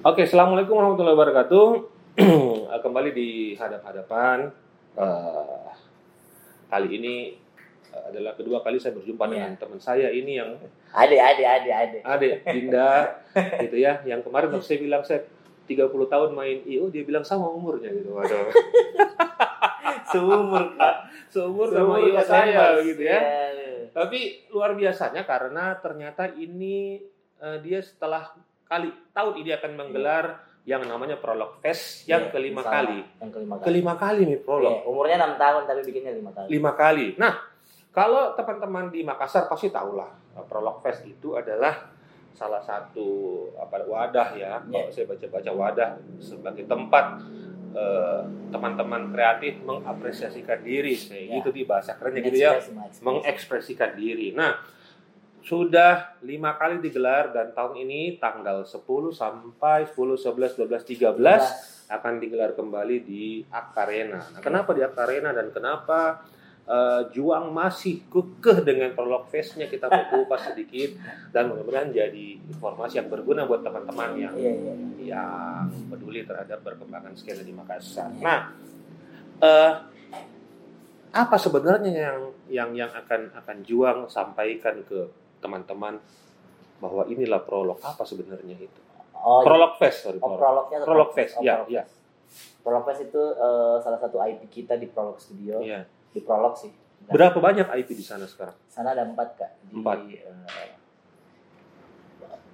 Oke, assalamualaikum warahmatullahi wabarakatuh. Kembali di hadap-hadapan. Eh, kali ini eh, adalah kedua kali saya berjumpa Iya. dengan teman saya ini yang Ade, ade, ade, ade. Ade, Dinda, gitu ya. Yang kemarin waktu saya bilang saya 30 tahun main IO, dia bilang sama umurnya gitu. Waduh. Seumur kak. Seumur sama IO saya gitu ya. Iya. Tapi luar biasanya karena ternyata ini eh, dia setelah kali tahun ini akan menggelar yang namanya Prolog Fest yang Iya, kelima kali. Yang kelima kali. Kelima kali nih Prolog. Iya, umurnya 6 tahun tapi bikinnya 5 kali. Lima kali. Nah, kalau teman-teman di Makassar pasti tahulah eh, Prolog Fest itu adalah salah satu apa wadah ya. Iya. Kalau saya baca-baca wadah sebagai tempat eh, teman-teman kreatif mengapresiasikan diri, kayak Iya. gitu di bahasa kerennya gitu ya, Mengekspresi, mengekspresi. mengekspresikan diri. Nah, sudah lima kali digelar dan tahun ini tanggal 10 sampai 10, 11, 12, 13 akan digelar kembali di Akarena. Nah, kenapa di Akarena dan kenapa eh, Juang masih kekeh dengan prolog fest-nya kita mau kupas sedikit dan mudah-mudahan jadi informasi yang berguna buat teman-teman yang Iya, iya. yang peduli terhadap perkembangan skena di Makassar. Nah, eh, apa sebenarnya yang yang yang akan akan Juang sampaikan ke teman-teman bahwa inilah prolog apa sebenarnya itu? Oh, Prolog fest, sorry, oh, prolog. prolognya atau Prolog Fest, Oh, iya, Prolog iya. Fest. Prolog Fest itu eh, salah satu IP kita di Prolog Studio. Iya. Di Prolog sih. Dan Berapa banyak IP di sana sekarang? Sana ada empat kak. Di, Empat. eh,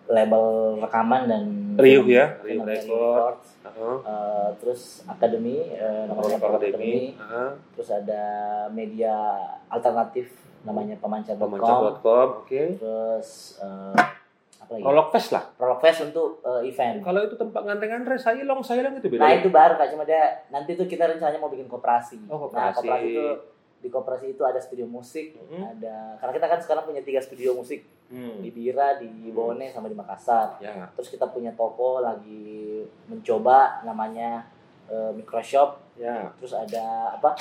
label rekaman dan Riuh ya, Riuh dari Record. Records. Heeh. Eh, terus akademi, namanya Prolog Prolog Academy, Academy. heeh. Terus ada media alternatif namanya pemancar.com. Pemancar.com, oke. Terus eh, apa lagi? Prolog fest lah. Prolog Fest untuk eh, event. Kalau itu tempat nganteng-nganteng, sailong, sailong itu beda. Nah itu baru kak, cuma dia nanti tuh kita rencananya mau bikin koperasi. Oh, Nah koperasi. koperasi itu di koperasi itu ada studio musik, Mhm. ada karena kita kan sekarang punya tiga studio musik Hmm. di Bira, di Bone, sama di Makassar. Ya. Terus kita punya toko lagi mencoba namanya eh, microshop. Ya. Terus ada apa?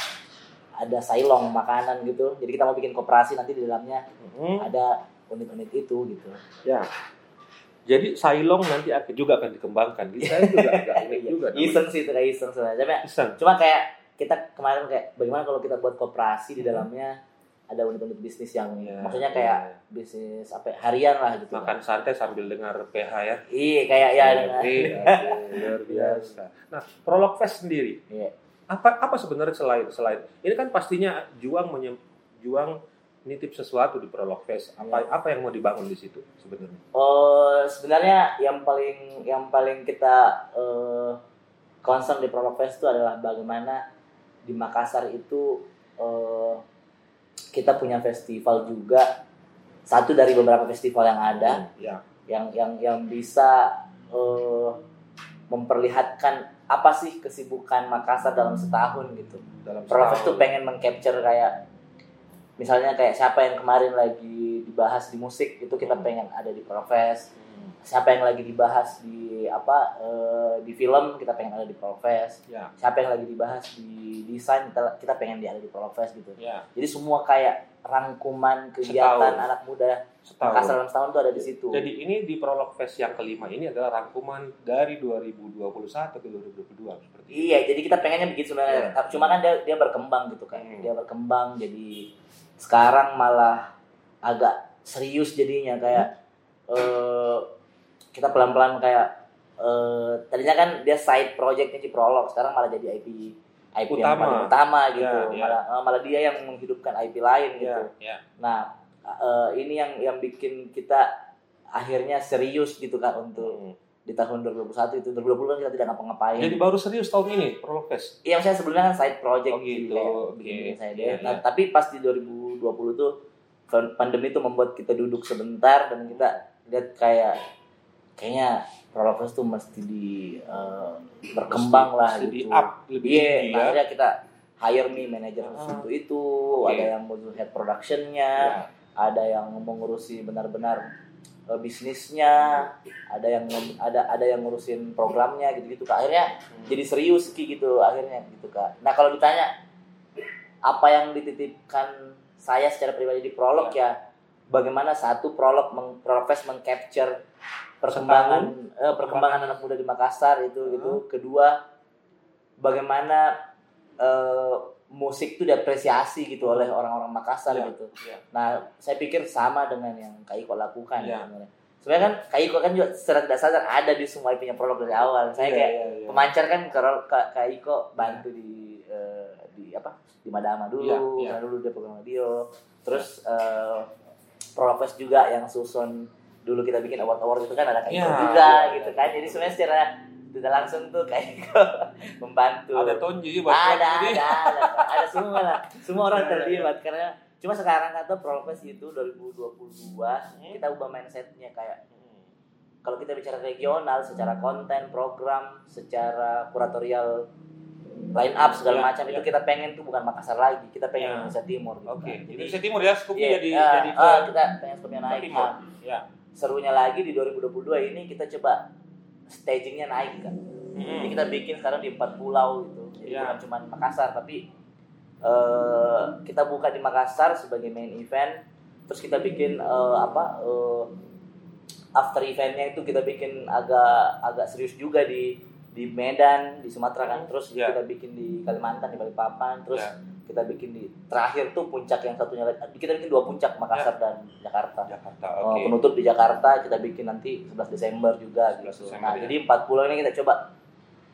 Ada sailong makanan gitu. Jadi kita mau bikin koperasi nanti di dalamnya Mhm. ada unit-unit itu gitu. Ya. Jadi Sailong nanti akan juga akan dikembangkan. Gitu. Saya juga agak unik juga. namanya. Iseng sih itu kayak iseng sebenarnya. Cuma Iseng. Cuma kayak kita kemarin kayak bagaimana kalau kita buat koperasi di dalamnya ada unit-unit bisnis yang Ya, maksudnya kayak ya. bisnis apa ya, harian lah gitu. makan santai sambil dengar PH ya. Iya kayak ya. Iya, aduh, luar biasa. Nah, Prolog Fest sendiri. Iya. Apa apa sebenarnya selain selain ini kan pastinya juang menyem, juang nitip sesuatu di Prolog Fest. Apa Iya. apa yang mau dibangun di situ sebenarnya? Oh sebenarnya yang paling yang paling kita eh, concern di Prolog Fest itu adalah bagaimana di Makassar itu eh, kita punya festival juga satu dari beberapa festival yang ada Ya. yang yang yang bisa eh, memperlihatkan apa sih kesibukan Makassar dalam setahun gitu. Dalam setahun. tuh pengen mengcapture kayak misalnya kayak siapa yang kemarin lagi dibahas di musik itu kita pengen ada di Prologfest. Hmm, Siapa yang lagi dibahas di apa eh, di film kita pengen ada di Prologfest. Ya. Siapa yang lagi dibahas di desain kita, kita pengen di ada di Prologfest gitu. Ya. Jadi semua kayak rangkuman Setahun. kegiatan anak muda Setahun. Makassar dalam setahun tuh ada di situ. Jadi ini di Prolog Fest yang kelima ini adalah rangkuman dari 2021 ke 2022 seperti itu. Iya, jadi kita pengennya begitu sebenarnya. Iya. Cuma kan dia dia berkembang gitu kan. Hmm. Dia berkembang jadi sekarang malah agak serius jadinya kayak eh kita pelan-pelan kayak eh tadinya kan dia side projectnya Ciprolog, sekarang malah jadi IP IP yang Utama. paling utama gitu. Iya, iya. Malah eh, malah dia yang menghidupkan IP lain gitu. Ya. Nah, eh, ini yang yang bikin kita akhirnya serius gitu kan untuk Hmm. di tahun 2021 itu 2020 kan kita tidak ngapa-ngapain. Jadi baru serius tahun ini Prolog Fest. Iya, saya sebelumnya kan side project Oh, gitu. kayak Oke. bikin saya Iya, deh. Nah, iya. tapi pas di 2020 tuh pandemi itu membuat kita duduk sebentar dan kita lihat kayak kayaknya Prologos tuh mesti di eh, berkembang lah Mesti di gitu. up lebih Iya, tinggi nah, ya. akhirnya kita hire nih manajer Ah. untuk itu, Oke. ada yang ngurusin head productionnya, Ya. ada yang mengurusi benar-benar eh, bisnisnya, ada yang ada ada yang ngurusin programnya gitu-gitu. Kak. Akhirnya jadi serius Ki gitu akhirnya gitu Kak. Nah, kalau ditanya apa yang dititipkan saya secara pribadi di prolog ya, bagaimana satu prolog meng, prolog fest mengcapture perkembangan eh, perkembangan anak muda di Makassar itu itu kedua bagaimana eh, musik itu diapresiasi gitu oleh orang-orang Makassar Iya, gitu. iya. Nah, saya pikir sama dengan yang Kak Iko lakukan Iya. sebenarnya. Sebenarnya kan Kak Iko kan juga secara tidak sadar ada di semua IP-nya prolog dari awal. Saya Iya, kayak iya, iya. pemancar kan kalau Kak, Kak Iko bantu di eh, di apa? Di Madama dulu, iya. karena dulu dia program radio. Terus eh Prolog Fest juga yang susun dulu kita bikin award-award itu kan ada Iko Iya, juga iya, gitu iya. kan. Jadi sebenarnya secara tidak langsung tuh Kak Iko membantu Ada Tonji buat ada, jadi. ada, ada, ada semua lah. Semua orang Ada, ada. terlibat karena cuma sekarang kata Prologfest itu 2022 kita ubah mindsetnya kayak kalau kita bicara regional secara konten program secara kuratorial line up segala Ya, macam ya. itu kita pengen tuh bukan Makassar lagi kita pengen Ya. Indonesia Timur gitu Oke, kan. jadi Indonesia Timur ya, skupnya iya, jadi ah, jadi ah, kita pengen skupnya naik timur. Nah, Ya. serunya lagi di 2022 ini kita coba stagingnya naik kan jadi kita bikin sekarang di empat pulau gitu. Jadi Ya. bukan cuma Makassar tapi eh kita buka di Makassar sebagai main event. Terus kita bikin eh, apa eh, after eventnya itu kita bikin agak agak serius juga di di Medan, di Sumatera kan. Terus Ya. kita bikin di Kalimantan, di Balikpapan. Terus Ya. kita bikin di terakhir tuh puncak yang satunya lagi. Kita bikin dua puncak Makassar dan Jakarta. Jakarta. Oh, Oke. penutup di Jakarta kita bikin nanti 11 Desember juga 11 gitu. Desember, nah, ya. jadi 40 ini kita coba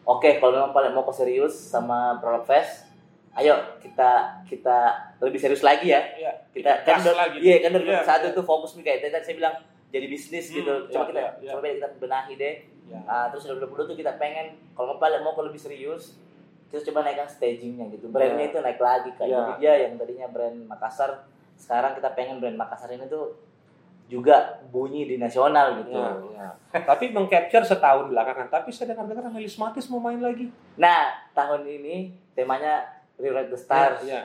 Oke, kalau memang paling mau ke serius sama Prolog Fest, ayo kita kita lebih serius lagi ya. Iya. Kita gas kan lagi. iya kan dari Iya, satu iya. tuh fokus nih kayak tadi saya bilang jadi bisnis Hmm, gitu. Coba iya, kita iya. coba kita benahi deh. Ya. Ah, terus 2020 tuh kita pengen kalau paling mau ke lebih serius kita coba naikkan stagingnya gitu. Brandnya Iya. itu naik lagi kayak. Indonesia yang tadinya brand Makassar sekarang kita pengen brand Makassar ini tuh juga bunyi di nasional gitu. Ya, ya. Tapi mengcapture setahun belakangan. Tapi saya dengar-dengar Melis Matis mau main lagi. Nah, tahun ini temanya Rewrite the Stars, Ya, ya.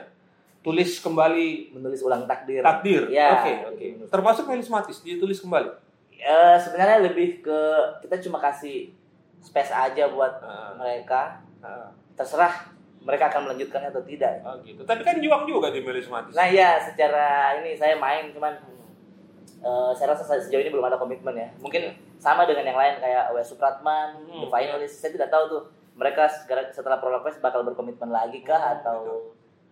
Tulis kembali menulis ulang takdir. takdir. Ya, Oke, gitu, oke. menulis. Termasuk Melis Matis ditulis kembali. Eh, sebenarnya lebih ke kita cuma kasih space aja buat Ah, mereka. ah. Terserah mereka akan melanjutkannya atau tidak. Oh gitu. Tapi kan juang juga di Melis Matis. Nah, ya secara ini saya main cuman eh, saya rasa sejauh ini belum ada komitmen ya. Mungkin sama dengan yang lain kayak W Supratman, Hmm, The Finalist. Saya tidak tahu tuh mereka setelah Prolog bakal berkomitmen lagi kah Hmm, atau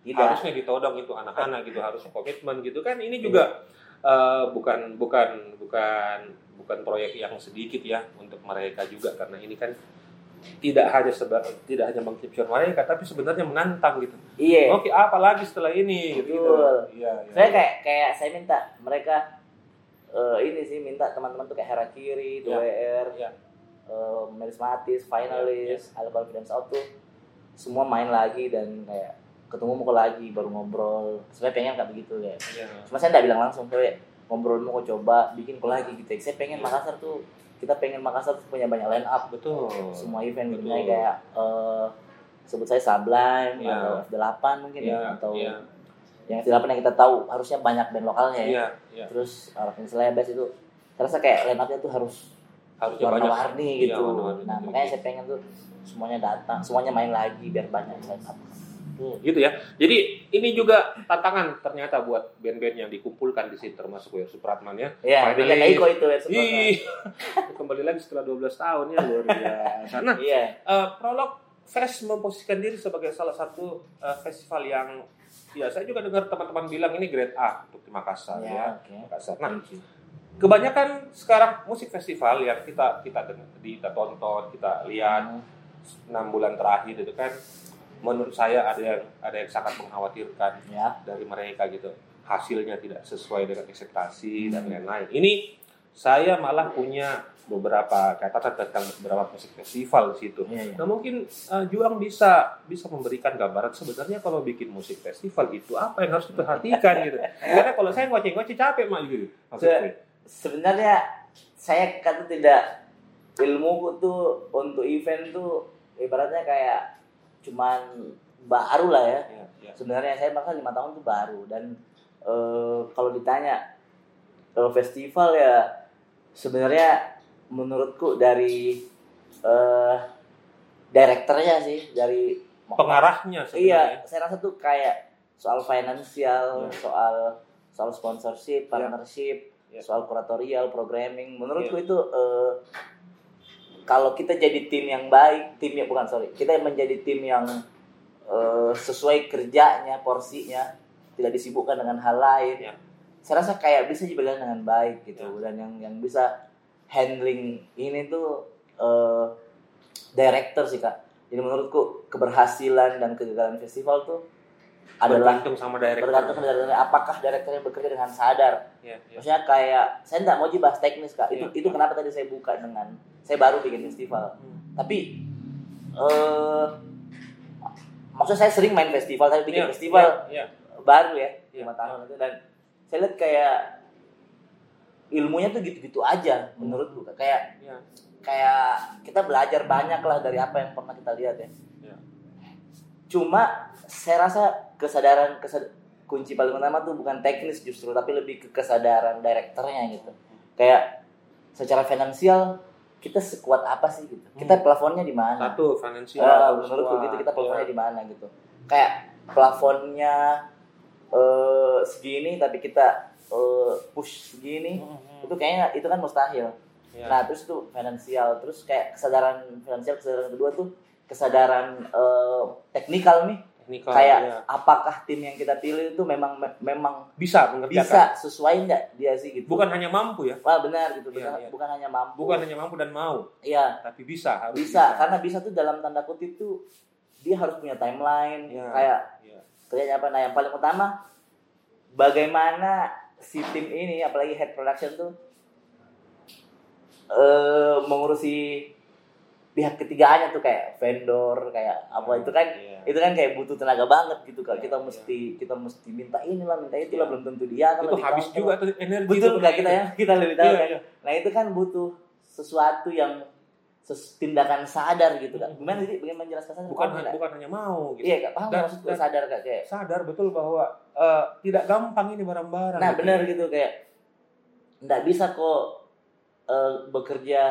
tidak. harusnya ditodong itu anak-anak gitu harus komitmen gitu kan ini juga eh, bukan bukan bukan bukan proyek yang sedikit ya untuk mereka juga karena ini kan tidak hanya seba, tidak hanya mengcapture mereka tapi sebenarnya menantang gitu Iya. oke apa lagi setelah ini gitu iya iya saya kayak kayak saya minta mereka eh, ini sih minta teman-teman tuh kayak Herakiri, Ya. DWR, Ya. eh, Merismatis, Finalis, Al Confidence Out tuh semua main lagi dan kayak ketemu mukul lagi baru ngobrol. Sebenarnya pengen nggak begitu ya. Iya. Cuma saya nggak bilang langsung kayak ngobrol mau coba bikin kok lagi gitu. Saya pengen Makassar tuh kita pengen Makassar tuh punya banyak line up betul semua event Betul. misalnya kayak eh, sebut saya Sublime Ya. atau F8 mungkin ya, Iya, atau iya. yang F8 yang kita tahu harusnya banyak band lokalnya ya iya iya terus Arvin Celebes itu terasa kayak line up-nya tuh harus banyak warna-warni Iya, gitu. warna-warni. nah, makanya saya pengen tuh semuanya datang, semuanya main lagi biar banyak line up. Hmm, gitu ya. Jadi ini juga tantangan ternyata buat band-band yang dikumpulkan di sini termasuk Wer Supratman ya. Iya, beda Iko itu ya Ih, kembali lagi setelah 12 tahun ya luar biasa. Nah, Iya. eh, Prolog Fest memposisikan diri sebagai salah satu eh, festival yang ya saya juga dengar teman-teman bilang ini grade A untuk di Makassar ya. Ya, oke. Makassar. Nah, kebanyakan sekarang musik festival yang kita kita dengar, kita tonton, kita lihat Hmm. enam bulan terakhir itu kan menurut saya ada yang ada yang sangat mengkhawatirkan Ya. dari mereka gitu hasilnya tidak sesuai dengan ekspektasi dan Hmm. lain-lain ini saya malah punya beberapa catatan tentang beberapa musik festival di situ Iya, iya. nah mungkin uh, Juang bisa bisa memberikan gambaran sebenarnya kalau bikin musik festival itu apa yang harus diperhatikan gitu karena kalau saya ngoceh-ngoceh capek mak gitu maksudnya Sebenarnya saya kata tidak ilmuku tuh untuk event tuh ibaratnya kayak cuman baru lah ya. ya, ya. Sebenarnya saya bahkan lima tahun tuh baru dan eh, kalau ditanya eh, festival ya sebenarnya menurutku dari eh direkturnya sih dari pengarahnya sebenarnya Iya, saya rasa tuh kayak soal finansial, Ya. soal soal sponsorship, Ya. partnership, ya. soal kuratorial, programming. Menurutku Iya. itu eh, kalau kita jadi tim yang baik, tim yang bukan sorry, kita menjadi tim yang eh, sesuai kerjanya, porsinya, tidak disibukkan dengan hal lain. Ya. Saya rasa kayak bisa berjalan dengan baik gitu Ya. dan yang yang bisa handling ini tuh eh, director sih kak. Jadi menurutku keberhasilan dan kegagalan festival tuh adalah bergantung sama director. bergantung dari apakah direkturnya bekerja dengan sadar. Ya, ya. Maksudnya kayak saya tidak mau bahas teknis kak. Itu Iya. itu kenapa tadi saya buka dengan saya baru bikin festival. Tapi eh maksudnya saya sering main festival, saya bikin Iya, festival iya, iya. baru ya Iya. lima tahun itu dan saya lihat kayak ilmunya tuh gitu-gitu aja menurutku Kak. kayak Iya. kayak kita belajar banyak lah dari apa yang pernah kita lihat ya. Iya. Cuma saya rasa kesadaran kesad kunci paling utama tuh bukan teknis justru tapi lebih ke kesadaran direkturnya gitu. Kayak secara finansial kita sekuat apa sih gitu. Kita plafonnya di mana? Satu finansial. Eh, harus menurutku gitu kita plafonnya Iya. di mana gitu. Kayak plafonnya eh segini tapi kita eh, push segini Mhm. itu kayaknya itu kan mustahil. Iya. Nah terus itu finansial, terus kayak kesadaran finansial, kesadaran kedua tuh kesadaran eh, teknikal nih. Teknikal, kayak iya. apakah tim yang kita pilih itu memang memang bisa mengerjakan. bisa sesuai enggak dia sih gitu. Bukan hanya mampu ya. Wah benar gitu, Iya, benar. iya. bukan hanya mampu. Bukan hanya mampu dan mau, Iya, tapi bisa harus bisa. Karena bisa tuh dalam tanda kutip tuh dia harus punya timeline Iya. kayak kerjanya apa. Nah yang paling utama bagaimana si tim ini apalagi head production tuh eh mengurusi pihak ketiganya tuh kayak vendor kayak apa itu kan Iya. itu kan kayak butuh tenaga banget gitu kan Iya, kita iya. mesti kita mesti minta inilah minta itulah Iya. belum tentu dia kan itu habis tahu. juga tuh energi betul tuh nggak kita ya kita lebih tahu Iya, kan iya. nah itu kan butuh sesuatu yang ses- tindakan sadar gitu kan Hmm. gimana sih bagaimana menjelaskan bukan Paham bukan hanya mau gitu. iya kak paham Dan- maksudku dan- sadar kak kayak sadar betul bahwa eh, tidak gampang ini barang-barang nah gitu. benar gitu kayak nggak bisa kok eh, bekerja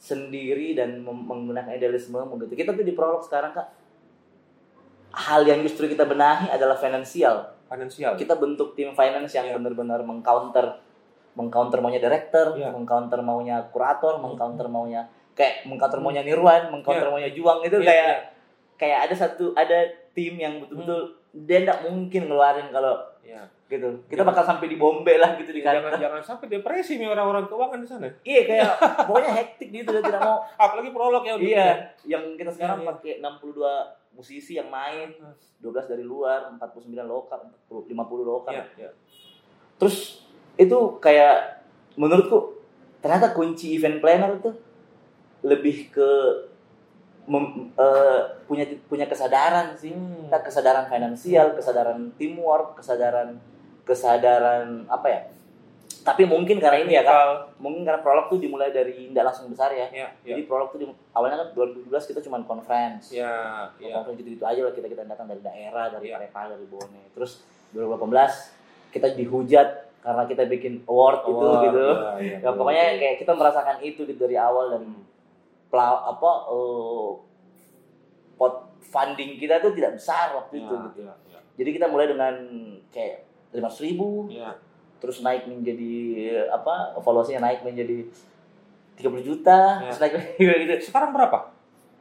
sendiri dan menggunakan idealisme gitu kita tuh di prolog sekarang kak hal yang justru kita benahi adalah finansial finansial kita bentuk tim finance yang Iya. benar-benar mengcounter mengcounter maunya director, Iya. mengcounter maunya kurator, Hmm. mengcounter maunya kayak mengcounter maunya Nirwan, mengcounter Iya. maunya Juang itu Iya, kayak iya. kayak ada satu ada tim yang betul-betul dia tidak mungkin ngeluarin kalau Iya. Gitu. Kita bakal sampai di Bombay lah gitu di jangan jangan sampai depresi nih orang-orang keuangan di sana Iya kayak pokoknya hektik gitu dia tidak mau. apalagi prolog ya udah iya, yang kita sekarang Iya, iya. pakai 62 musisi yang main, 12 dari luar, 49 lokal, 40, 50 lokal. Iya, iya. Terus itu kayak menurutku ternyata kunci event planner itu lebih ke mem- eh, punya punya kesadaran sih. Hmm. Kesadaran finansial, kesadaran teamwork, kesadaran kesadaran apa ya? Tapi mungkin karena ini ya kak, Teknikal. mungkin karena prolog tuh dimulai dari tidak langsung besar ya. Iya, iya. Jadi prolog tuh di, awalnya kan 2017 kita cuma conference. Iya, iya. Conference gitu-gitu aja lah kita kita datang dari daerah, dari Iya. Parepare, dari Bone. Terus 2018 kita dihujat karena kita bikin award, itu Award, gitu. iya, iya, Ya betul, pokoknya betul. kayak kita merasakan itu gitu dari awal dan Hmm. pla- apa eh, pot funding kita tuh tidak besar waktu itu Iya, gitu. iya, iya. Jadi kita mulai dengan kayak lima ribu, Iya. terus naik menjadi apa evaluasinya naik menjadi 30 juta, Iya. terus naik gitu. Sekarang berapa?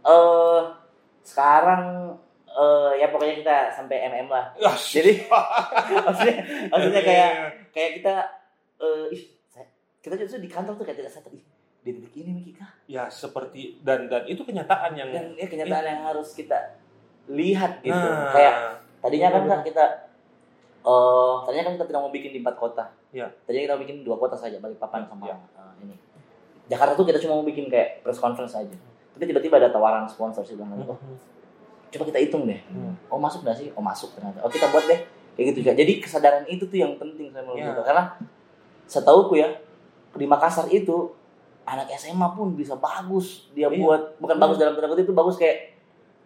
Eh sekarang eh ya pokoknya kita sampai MM lah. Ya, Jadi maksudnya maksudnya kayak kayak kita eh ih, saya- kita justru di kantor tuh kayak tidak sadar di titik ini nih ya seperti dan dan itu kenyataan yang Dan ya kenyataan yang harus kita lihat gitu. Nah, Kayak tadinya kan Iya, kan kita eh tadinya kan kita tidak mau bikin di empat kota. Iya. Tadinya kita mau bikin dua kota saja, Balikpapan sama Iya. eh, ini. Jakarta tuh kita cuma mau bikin kayak press conference aja. Tapi tiba-tiba ada tawaran sponsor sih bilang, oh coba kita hitung deh. Hmm. Oh masuk nggak sih? Oh masuk ternyata. Oh kita buat deh. Kayak gitu juga. Jadi kesadaran itu tuh yang penting saya menurut Iya. gue. Karena setahuku ya di Makassar itu anak SMA pun bisa bagus dia Iya. buat bukan Iya. bagus dalam tanda kutip itu bagus kayak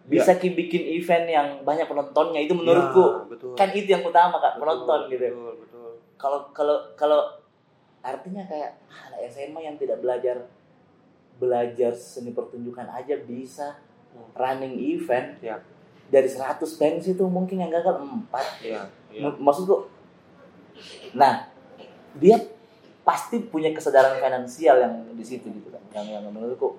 bisa ki- bikin event yang banyak penontonnya itu Ya, menurutku betul. kan itu yang utama kak Betul, penonton gitu. betul betul. Kalau kalau kalau artinya kayak ah, anak SMA yang tidak belajar belajar seni pertunjukan aja bisa Hmm. running event Ya. dari 100 pensi itu mungkin yang gagal 4 iya iya. M- maksudku nah dia pasti punya kesadaran finansial yang di situ gitu kan yang yang menurutku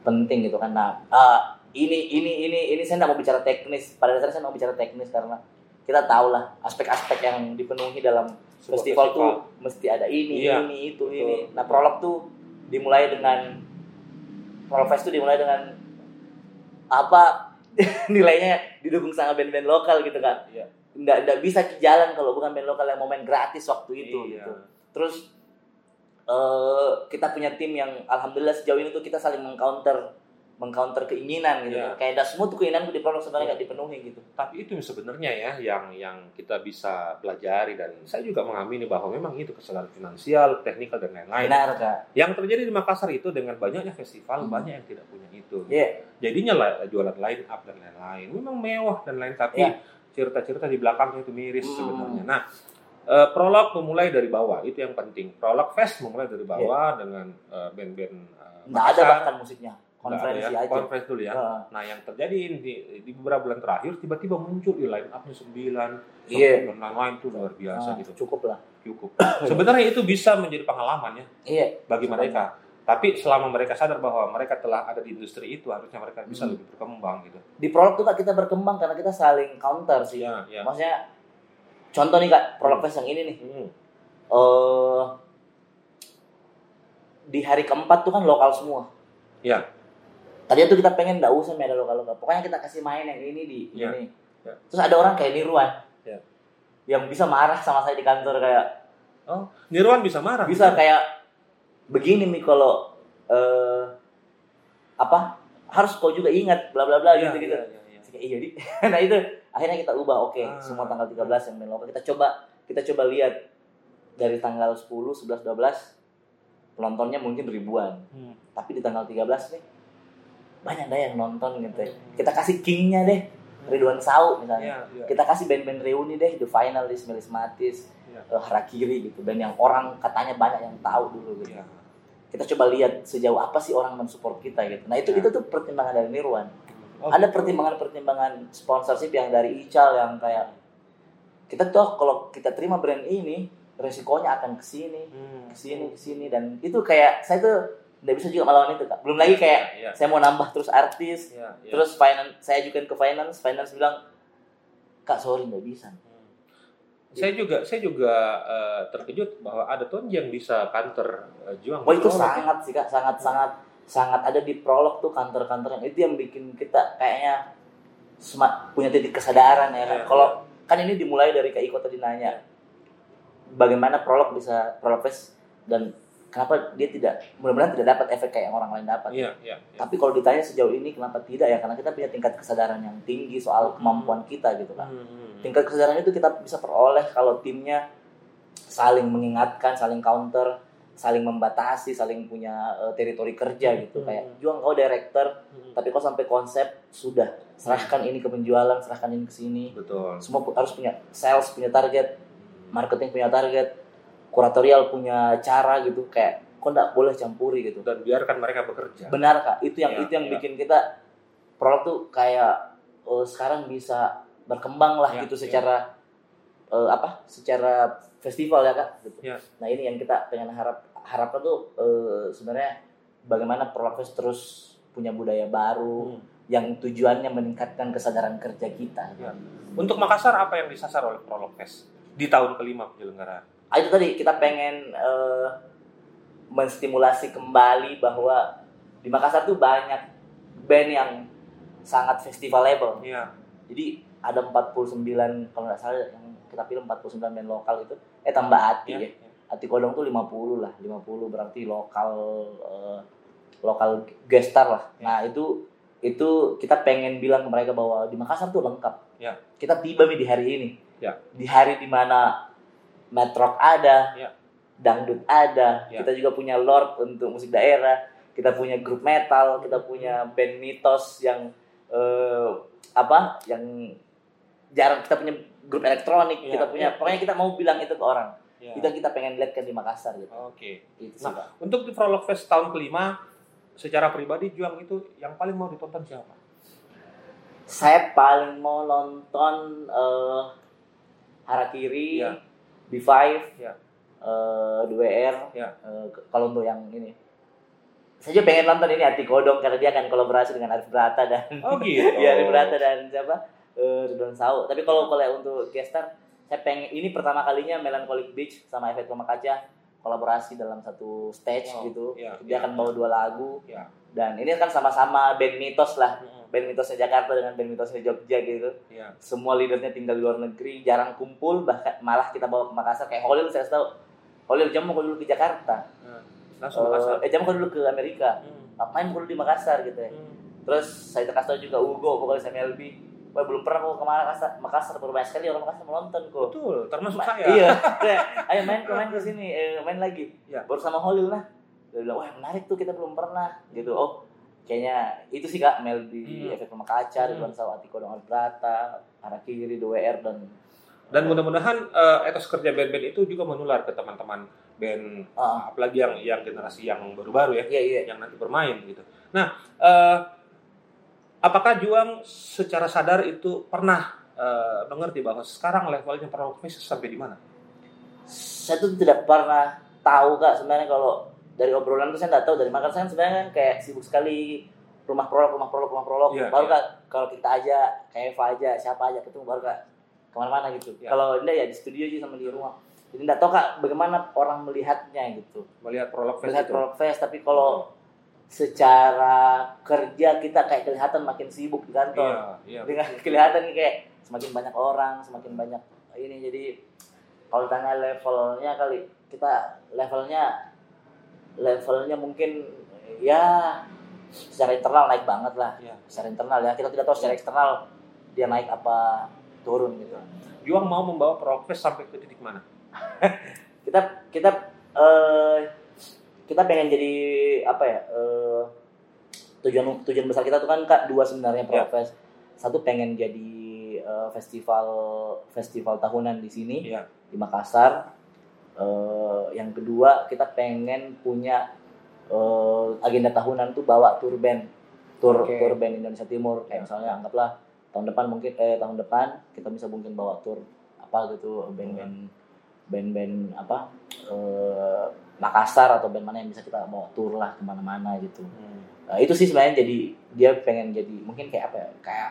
penting gitu kan. Nah eh, ini ini ini ini saya nggak mau bicara teknis. Pada dasarnya saya mau bicara teknis karena kita tahu lah aspek-aspek yang dipenuhi dalam Sebuah festival, tuh mesti ada ini Iya, ini itu betul. ini. Nah prolog tuh dimulai dengan prolog fest tuh dimulai dengan apa? Nilainya didukung sama band-band lokal gitu kan Iya. nggak nggak bisa jalan kalau bukan band lokal yang mau main gratis waktu itu Iya. gitu. Terus eh kita punya tim yang alhamdulillah sejauh ini tuh kita saling mengcounter mengcounter keinginan gitu Iya. kayak tidak semua tuh keinginan di prolog sebenarnya nggak dipenuhi gitu Tapi itu sebenarnya ya yang yang kita bisa pelajari dan saya juga mengamini bahwa memang itu kesalahan finansial, teknikal dan lain-lain. benar kak Yang terjadi di Makassar itu dengan banyaknya festival Hmm. banyak yang tidak punya itu. Iya. Jadinya lah jualan line up dan lain-lain. Memang mewah dan lain tapi Iya. cerita-cerita di belakangnya itu miris Hmm. sebenarnya. Nah, eh, prolog memulai dari bawah itu yang penting. Prolog fest memulai dari Iya. bawah dengan eh, band-band eh, nggak ada bahkan musiknya ada konferensi ya, aja Konferensi dulu ya. Heeh. Nah, yang terjadi di, di beberapa bulan terakhir tiba-tiba muncul di line up-nya 9 Iya. dan lain-lain itu luar biasa Ah, gitu. cukup lah Cukup. Sebenarnya itu bisa menjadi pengalaman ya iya bagi Cukup. mereka. Tapi selama mereka sadar bahwa mereka telah ada di industri itu, harusnya mereka bisa Hmm. lebih berkembang gitu. di prolog tuh kak kita berkembang karena kita saling counter sih Iya, iya. maksudnya contoh nih kak prolog fest yang ini nih Hmm. eh di hari keempat tuh kan lokal semua Iya. Tadinya tuh kita pengen nggak usah main lokal lokal pokoknya kita kasih main yang ini di Iya. ini Iya. terus ada orang kayak Nirwan Iya. yang bisa marah sama saya di kantor kayak Nirwan bisa marah. bisa kayak begini nih kalau eh apa harus kau juga ingat bla bla bla Iya, gitu gitu iya, iya, iya. iya di nah itu akhirnya kita ubah oke Ah. semua tanggal 13 yang main lokal kita coba kita coba lihat dari tanggal 10 11 12 penontonnya mungkin ribuan Hmm. tapi di tanggal 13 nih banyak deh yang nonton gitu ya. kita kasih kingnya deh Ridwan Sau misalnya Iya, iya. kita kasih band-band reuni deh The Finalist, Melismatis, Iya. eh, Harakiri gitu band yang orang katanya banyak yang tahu dulu gitu Iya. kita coba lihat sejauh apa sih orang mensupport kita gitu nah itu Iya. itu tuh pertimbangan dari Nirwan Oh, ada gitu. pertimbangan-pertimbangan sponsorship yang dari Ical yang kayak kita tuh kalau kita terima brand ini resikonya akan ke sini Hmm. ke sini ke sini dan itu kayak saya tuh nggak bisa juga melawan itu kak. Belum lagi kayak Iya, saya mau nambah terus artis iya, iya. terus finance saya ajukan ke finance finance bilang kak sorry nggak bisa. Hmm. Saya juga saya juga eh, terkejut bahwa ada Tonji yang bisa kantor eh, juang. oh itu sangat sih kak. Sangat sangat sangat ada di prolog tuh kantor-kantor yang itu yang bikin kita kayaknya semat punya titik kesadaran ya Iya, kan kalau kan ini dimulai dari kak Iko tadi nanya bagaimana prolog bisa prolog dan kenapa dia tidak mudah-mudahan tidak dapat efek kayak yang orang lain dapat Iya, iya, iya. tapi kalau ditanya sejauh ini kenapa tidak ya karena kita punya tingkat kesadaran yang tinggi soal kemampuan kita gitu kan Hmm, hmm. tingkat kesadaran itu kita bisa peroleh kalau timnya saling mengingatkan, saling counter, saling membatasi, saling punya eh, teritori kerja gitu. Hmm. Kayak juang kau director, Hmm. tapi kau sampai konsep sudah serahkan ini ke penjualan, serahkan ini ke sini. Betul. Semua harus punya sales punya target, marketing punya target, kuratorial punya cara gitu. Kayak kau nggak boleh campuri gitu. Dan biarkan mereka bekerja. Benar kak, itu yang Ya, itu yang ya. bikin kita produk tuh kayak eh, sekarang bisa berkembang lah Ya, gitu ya. secara eh, apa? Secara festival ya kak. Gitu. Ya. Nah ini yang kita pengen harap harapkan tuh eh, sebenarnya bagaimana Prologfest terus punya budaya baru Hmm. yang tujuannya meningkatkan kesadaran kerja kita. Ya. Untuk Makassar apa yang disasar oleh Fest di tahun kelima penyelenggaraan? Ah, itu tadi kita pengen eh, menstimulasi kembali bahwa di Makassar tuh banyak band yang sangat festivalable. Iya. Jadi ada 49 kalau nggak salah yang kita pilih 49 band lokal itu eh tambah Ati Iya. ya. Ati Kodong tuh 50 lah, 50 berarti lokal eh, lokal gestar lah. Ya. Nah, itu itu kita pengen bilang ke mereka bahwa di Makassar tuh lengkap. Ya. Kita tiba nih di hari ini. Ya. Di hari di mana metrok ada, Ya. dangdut ada, Ya. kita juga punya Lord untuk musik daerah, kita punya grup metal, kita punya band mitos yang eh, apa yang jarang kita punya grup elektronik Iya, kita punya iya. pokoknya kita mau bilang itu ke orang Ya. itu yang kita pengen lihat kan di Makassar gitu Oke. itu sih Nah, Pak. Untuk di Prolog Fest tahun kelima, secara pribadi Juang itu yang paling mau ditonton siapa? saya paling mau nonton eh Harakiri Iya. B5 Iya. eh 2R. Ya. Ke- kalau untuk yang ini. Saya juga pengen nonton ini Ati Kodong karena dia akan kolaborasi dengan Arif Brata dan Oh gitu. Iya Arif Brata dan siapa? Eh Ridwan Sau. Tapi kalau kalau untuk gestar saya pengen ini pertama kalinya Melancholic Beach sama Efek Rumah Kaca kolaborasi dalam satu stage Oh, gitu. iya, dia iya, akan bawa dua lagu. Iya. Dan ini kan sama-sama band mitos lah. Mm-mm. Band mitosnya Jakarta dengan band mitosnya Jogja gitu. Iya. Semua leadernya tinggal di luar negeri, jarang kumpul, bahkan malah kita bawa ke Makassar kayak Holil saya tahu. Holil jam mau dulu ke Jakarta. Nah, Langsung Makassar. Eh, jam mau dulu ke Amerika. Hmm. Main dulu di Makassar gitu ya. Hmm. Terus saya kasih tahu juga Ugo vokalis MLB. Wah belum pernah kok ke Makassar, Makassar baru banyak sekali orang Makassar menonton kok. Betul, termasuk Ma- saya. Iya. Ayo main ke main ke sini, eh, main lagi. Iya. Baru sama Holil lah. Dia bilang, wah menarik tuh kita belum pernah. Gitu. Oh, kayaknya itu sih kak Melby, Hmm. efek rumah kaca, Hmm. Ridwan Saw, Atiko Donald Brata, arah kiri, 2R dan Dan mudah-mudahan eh, etos kerja band-band itu juga menular ke teman-teman band Ah. apalagi yang yang generasi yang baru-baru ya, iya iya. yang nanti bermain gitu. Nah, eh, apakah Juang secara sadar itu pernah eh, mengerti bahwa sekarang levelnya rock sampai di mana? Saya tuh tidak pernah tahu kak sebenarnya kalau dari obrolan tuh saya nggak tahu dari mana Karena saya kan sebenarnya kan kayak sibuk sekali rumah prolog rumah prolog rumah prolog Iya, baru iya. kak kalau kita aja kayak Eva aja siapa aja ketemu baru kak ke mana-mana gitu Iya. kalau enggak ya di studio aja sama di rumah jadi nggak tahu kak bagaimana orang melihatnya gitu Melihat prolog fest melihat itu. prolog fest tapi kalau secara kerja kita kayak kelihatan makin sibuk di kantor Iya, iya. dengan kelihatan nih kayak semakin banyak orang semakin banyak ini jadi kalau tanya levelnya kali kita levelnya levelnya mungkin ya secara internal naik banget lah Iya. secara internal ya kita tidak tahu secara eksternal dia naik apa turun gitu Juang mau membawa prolog fest sampai ke titik mana? kita kita eh, kita pengen jadi apa ya eh, tujuan tujuan besar kita tuh kan kak dua sebenarnya Ya. Profes satu pengen jadi eh, festival festival tahunan di sini Iya. di Makassar Eh, yang kedua kita pengen punya eh, agenda tahunan tuh bawa tour band. Tour Oke. tour band Indonesia Timur. Kayak misalnya anggaplah tahun depan mungkin eh tahun depan kita bisa mungkin bawa tour apa gitu band-band band-band apa eh, Makassar atau band mana yang bisa kita bawa tour lah ke mana-mana gitu. Nah, itu sih sebenarnya jadi dia pengen jadi mungkin kayak apa ya kayak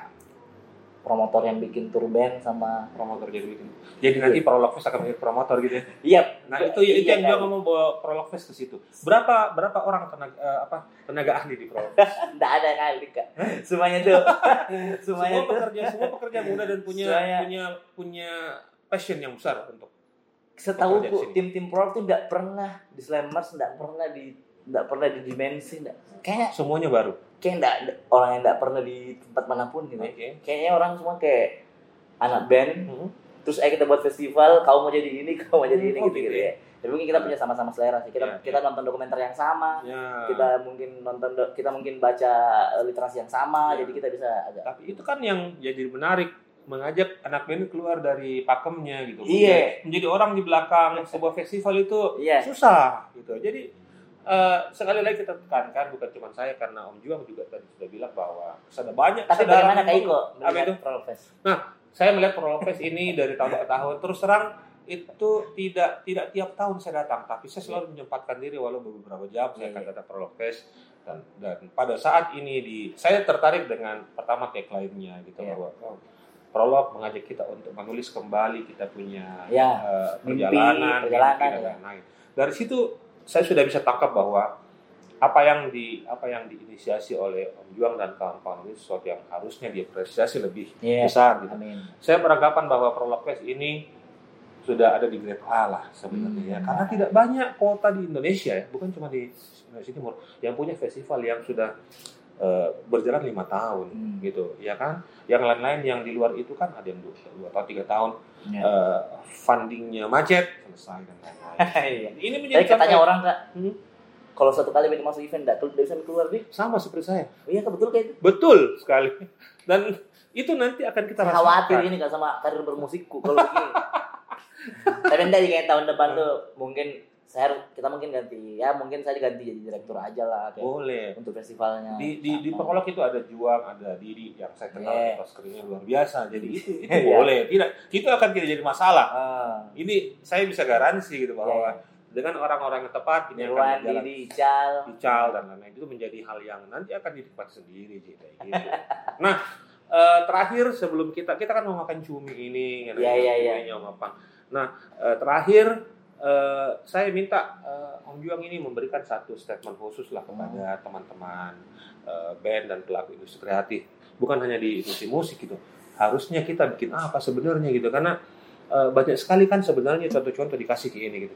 promotor yang bikin tour band sama Promotor jadi bikin. Jadi nanti prolog fest akan menjadi promotor gitu ya. iya Nah itu itu Iya, yang juga ngomong bawa prolog fest ke situ. Berapa berapa orang tenaga eh, apa tenaga ahli di prolog fest? nggak ada yang ahli kak semuanya tuh semuanya semua tuh pekerja semua pekerja muda dan punya Semuanya. punya punya passion yang besar untuk setahu sini. tim-tim pro tuh nggak pernah di slammers nggak pernah di nggak pernah di dimensi nggak kayaknya semuanya baru. Kayak nggak orang yang nggak pernah di tempat mana pun gitu Oke. kayaknya orang semua kayak anak band Hmm. terus ayo kita buat festival kau mau jadi ini kau mau jadi ini Oh, gitu, gitu gitu ya tapi mungkin kita punya sama-sama selera sih kita Iya, kita nonton dokumenter yang sama Ya. kita mungkin nonton do- kita mungkin baca eh, literasi yang sama Iya. jadi kita bisa agak Tapi itu kan yang jadi menarik mengajak anak band keluar dari pakemnya gitu. Iya. Menjadi orang di belakang sebuah festival itu iya susah gitu. Jadi eh, sekali lagi kita tekankan bukan cuma saya karena Om Juang juga tadi sudah bilang bahwa ada banyak tapi bagaimana kak Iko Apa itu? melihat Prolog Fest saya melihat Prologfest ini dari tahun ke tahun terus terang itu tidak tidak tiap tahun saya datang tapi saya selalu menyempatkan diri walau beberapa jam saya Iya, akan iya. datang Prologfest dan dan pada saat ini di saya tertarik dengan pertama tagline-nya gitu Iya. bahwa oh, Prolog mengajak kita untuk menulis kembali kita punya Ya, eh, mimpi, perjalanan, perjalanan, ya. Dari situ saya sudah bisa tangkap bahwa apa yang di apa yang diinisiasi oleh Om Juang dan kawan-kawan ini sesuatu yang harusnya diapresiasi lebih Iya. besar gitu amin saya beranggapan bahwa Prolog Fest ini sudah ada di grade A lah sebenarnya ya. Hmm. karena tidak banyak kota di Indonesia ya bukan cuma di Indonesia Timur yang punya festival yang sudah eh, berjalan lima tahun Hmm. gitu ya kan yang lain-lain yang di luar itu kan ada yang dua, dua tahun tiga tahun Ya. eh, fundingnya macet selesai dan lain-lain Iya. ini menjadi Tapi katanya orang kak, Hmm. kalau satu kali band masuk event nggak bisa keluar deh. sama seperti saya Oh iya betul kayak itu. betul sekali dan itu nanti akan kita Saya khawatir rasakan ini kak sama karir bermusikku kalau begini. Tapi enggak kayak tahun depan tuh mungkin saya kita mungkin ganti ya mungkin saya diganti jadi direktur aja lah kayak Boleh. untuk festivalnya Di di di. Pekolok itu ada Juang, ada Didi yang saya kenal Yeah. yeah. screennya luar biasa. Jadi itu itu Iya. boleh. Tidak itu akan tidak jadi masalah. Ah, Ini saya bisa garansi gitu bahwa Iya, dengan orang-orang yang tepat ini akan Nirwan berjalan Didi Ical dical dan lain-lain itu menjadi hal yang nanti akan dinikmati sendiri gitu. nah eh, terakhir sebelum kita kita kan mau makan cumi ini Iya, iya, iya. cuminya sama apa. Nah eh, terakhir eh, saya minta eh, Om Juang ini memberikan satu statement khusus lah kepada teman-teman eh, band dan pelaku industri kreatif. Bukan hanya di industri musik gitu. Harusnya kita bikin apa sebenarnya gitu. Karena eh, banyak sekali kan sebenarnya contoh-contoh dikasih ke ini gitu.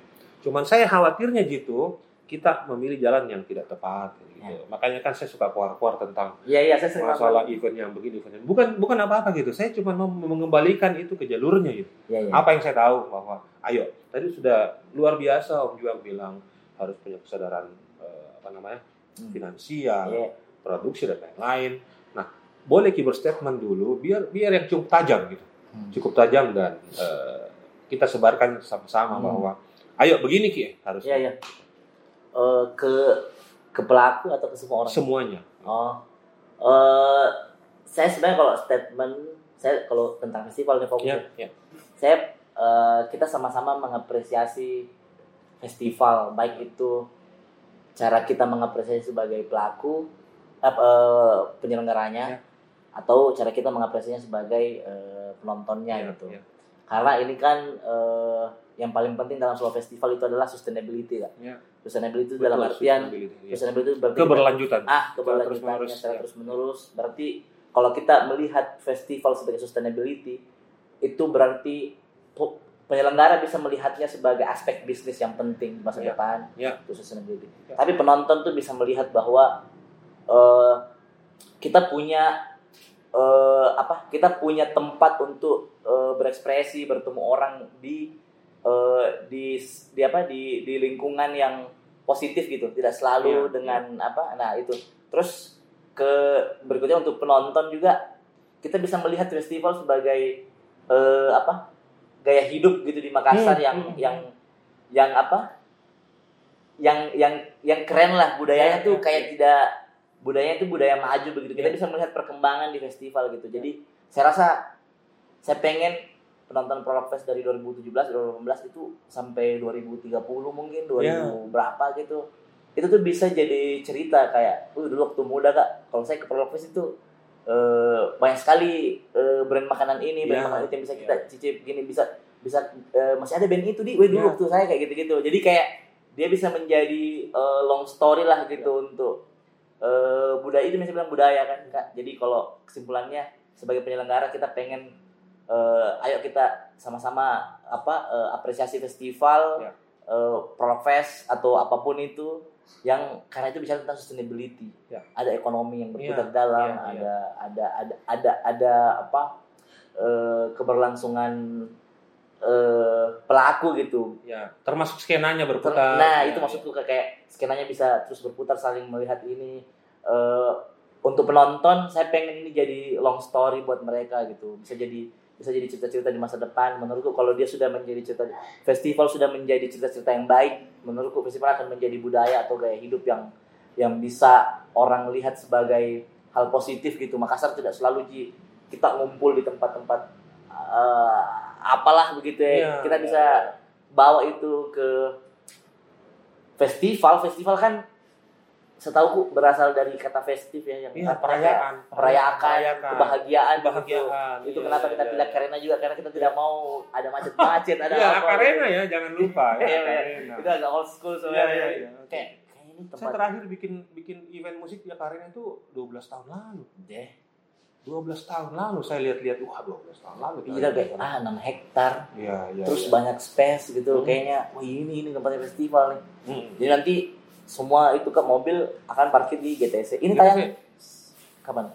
Cuman saya khawatirnya gitu kita memilih jalan yang tidak tepat gitu. Makanya kan saya suka keluar-keluar tentang iya iya saya sering masalah event yang begini event yang bukan bukan apa-apa gitu. Saya cuma mau mengembalikan itu ke jalurnya gitu. iya iya Apa yang saya tahu bahwa ayo tadi sudah luar biasa Om Juang bilang harus punya kesadaran eh, apa namanya Hmm. finansial, Iya. produksi dan lain-lain. Nah, boleh keyboard statement dulu biar biar yang cukup tajam gitu. Hmm. Cukup tajam dan eh, kita sebarkan sama-sama Hmm. bahwa ayo begini Ki harus iya iya Eh, ke ke pelaku atau ke semua orang semuanya. Oh, eh saya sebenarnya kalau statement saya kalau tentang festival nih fokusnya, Ya, ya. saya eh, kita sama-sama mengapresiasi festival, baik itu cara kita mengapresiasi sebagai pelaku eh, penyelenggaranya, Ya. atau cara kita mengapresiasinya sebagai eh, penontonnya Ya, gitu. ya. Karena ini kan eh, yang paling penting dalam sebuah festival itu adalah sustainability lah. Ya. Sustainability itu Betul, dalam artian sustainability, ya. sustainability itu berarti keberlanjutan. ah keberlanjutannya terus-menerus, secara ya. terus menerus berarti kalau kita melihat festival sebagai sustainability itu berarti penyelenggara bisa melihatnya sebagai aspek bisnis yang penting di masa Ya. depan Ya. itu sustainability Ya. tapi penonton tuh bisa melihat bahwa eh, kita punya eh, apa kita punya tempat untuk eh, berekspresi bertemu orang di eh, di di apa di di lingkungan yang positif gitu tidak selalu Iya, dengan apa nah itu. Terus ke berikutnya untuk penonton juga kita bisa melihat festival sebagai eh, apa gaya hidup gitu di Makassar Hmm, yang hmm, yang yang apa yang yang yang keren lah budayanya Ya, tuh ya, kayak ya. tidak budayanya tuh budaya maju begitu. Kita Ya. bisa melihat perkembangan di festival gitu. Jadi saya rasa saya pengen penonton Prolog Fest dari 2017 2018 itu sampai 2030 mungkin 2000 Ya. berapa gitu itu tuh bisa jadi cerita kayak uh dulu waktu muda kak kalau saya ke Prolog Fest itu eh, banyak sekali eh, brand makanan ini brand Ya, makanan itu yang bisa kita cicip gini bisa bisa eh, masih ada band itu di weh dulu Ya. waktu saya kayak gitu-gitu jadi kayak dia bisa menjadi eh, long story lah gitu Ya. untuk eh, budaya itu bisa bilang budaya kan kak jadi kalau kesimpulannya sebagai penyelenggara kita pengen eh, ayo kita sama-sama apa eh, apresiasi festival Ya. eh, Prolog Fest atau apa pun itu yang karena itu bicara tentang sustainability Ya. ada ekonomi yang berputar Ya, dalam ya, ya. ada ada ada ada ada apa eh, keberlangsungan eh, pelaku gitu Ya, termasuk skenanya berputar. Nah, Ya, itu maksudku kayak- kayak skenanya bisa terus berputar saling melihat ini. Eh, untuk penonton, saya pengen ini jadi long story buat mereka gitu. Bisa jadi bisa jadi cerita-cerita di masa depan. Menurutku kalau dia sudah menjadi cerita festival sudah menjadi cerita-cerita yang baik, menurutku festival akan menjadi budaya atau gaya hidup yang yang bisa orang lihat sebagai hal positif gitu. Makassar tidak selalu Ji, kita ngumpul di tempat-tempat eh, apalah begitu ya. Iya, kita bisa bawa itu ke festival festival kan setahu berasal dari kata festif ya yang Iya, artinya perayaan, kayak merayakan merayakan. kebahagiaan gitu. Kebahagiaan, itu iya, kenapa kita iya, pilih iya. karena juga karena kita tidak mau ada macet-macet ada Ya, apa Akarena ya, jangan lupa ya. Iya, iya. Itu agak old school Iya, soalnya iya, iya. kayak kayak ini Saya tempat terakhir bikin bikin event musik di Akarena itu 12 tahun lalu. deh 12 tahun lalu saya lihat-lihat, wah 12 tahun lalu. kita kayak ah 6 hektar Iya, iya. terus iya. banyak space gitu Hmm. kayaknya wah ini ini tempatnya festival nih Hmm. jadi nanti semua itu ke mobil akan parkir di GTC ini tayang kapan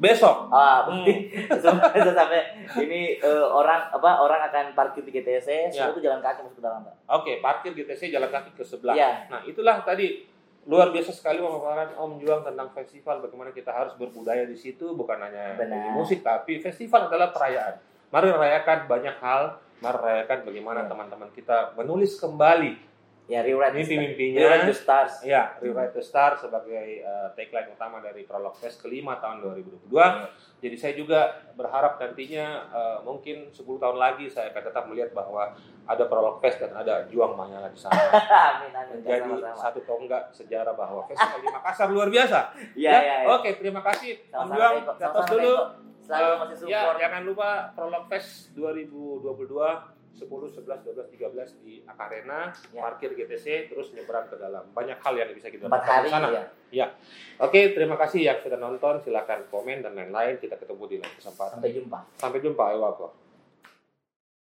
Besok. Ah, Hmm. sampai sampai ini eh, orang apa orang akan parkir di GTC, semua Ya. itu jalan kaki masuk ke dalam, Pak. Oke, parkir GTC jalan kaki ke sebelah. Iya. Nah, itulah tadi luar biasa sekali memaparkan Om Juang tentang festival bagaimana kita harus berbudaya di situ bukan hanya di musik tapi festival adalah perayaan. Mari rayakan banyak hal, mari rayakan bagaimana Iya. teman-teman kita menulis kembali Ya rewrite. Mimpi-mimpinya. Rewrite the stars. Ya, Rewrite the Star sebagai uh, tagline utama dari Prolog Fest kelima tahun 2022. Iya. Jadi saya juga berharap nantinya uh, mungkin 10 tahun lagi saya akan tetap melihat bahwa ada Prolog Fest dan ada Juang Manyala di sana. amin amin. Menjadi Sama-sama. satu tonggak sejarah bahwa festival di Makassar luar biasa. Iya iya. iya. Oke, terima kasih. Om Juang, Sama-sama, dulu. Selalu Uh, masih ya, support. jangan lupa Prolog Fest 2022 10, 11, 12, 13 di Akarena, Ya. parkir GTC, terus nyebrang ke dalam. Banyak hal yang bisa kita lakukan di sana. ya. Oke, terima kasih yang sudah nonton. Silakan komen dan lain-lain. Kita ketemu di lain kesempatan. Sampai jumpa. Sampai jumpa, Ewako.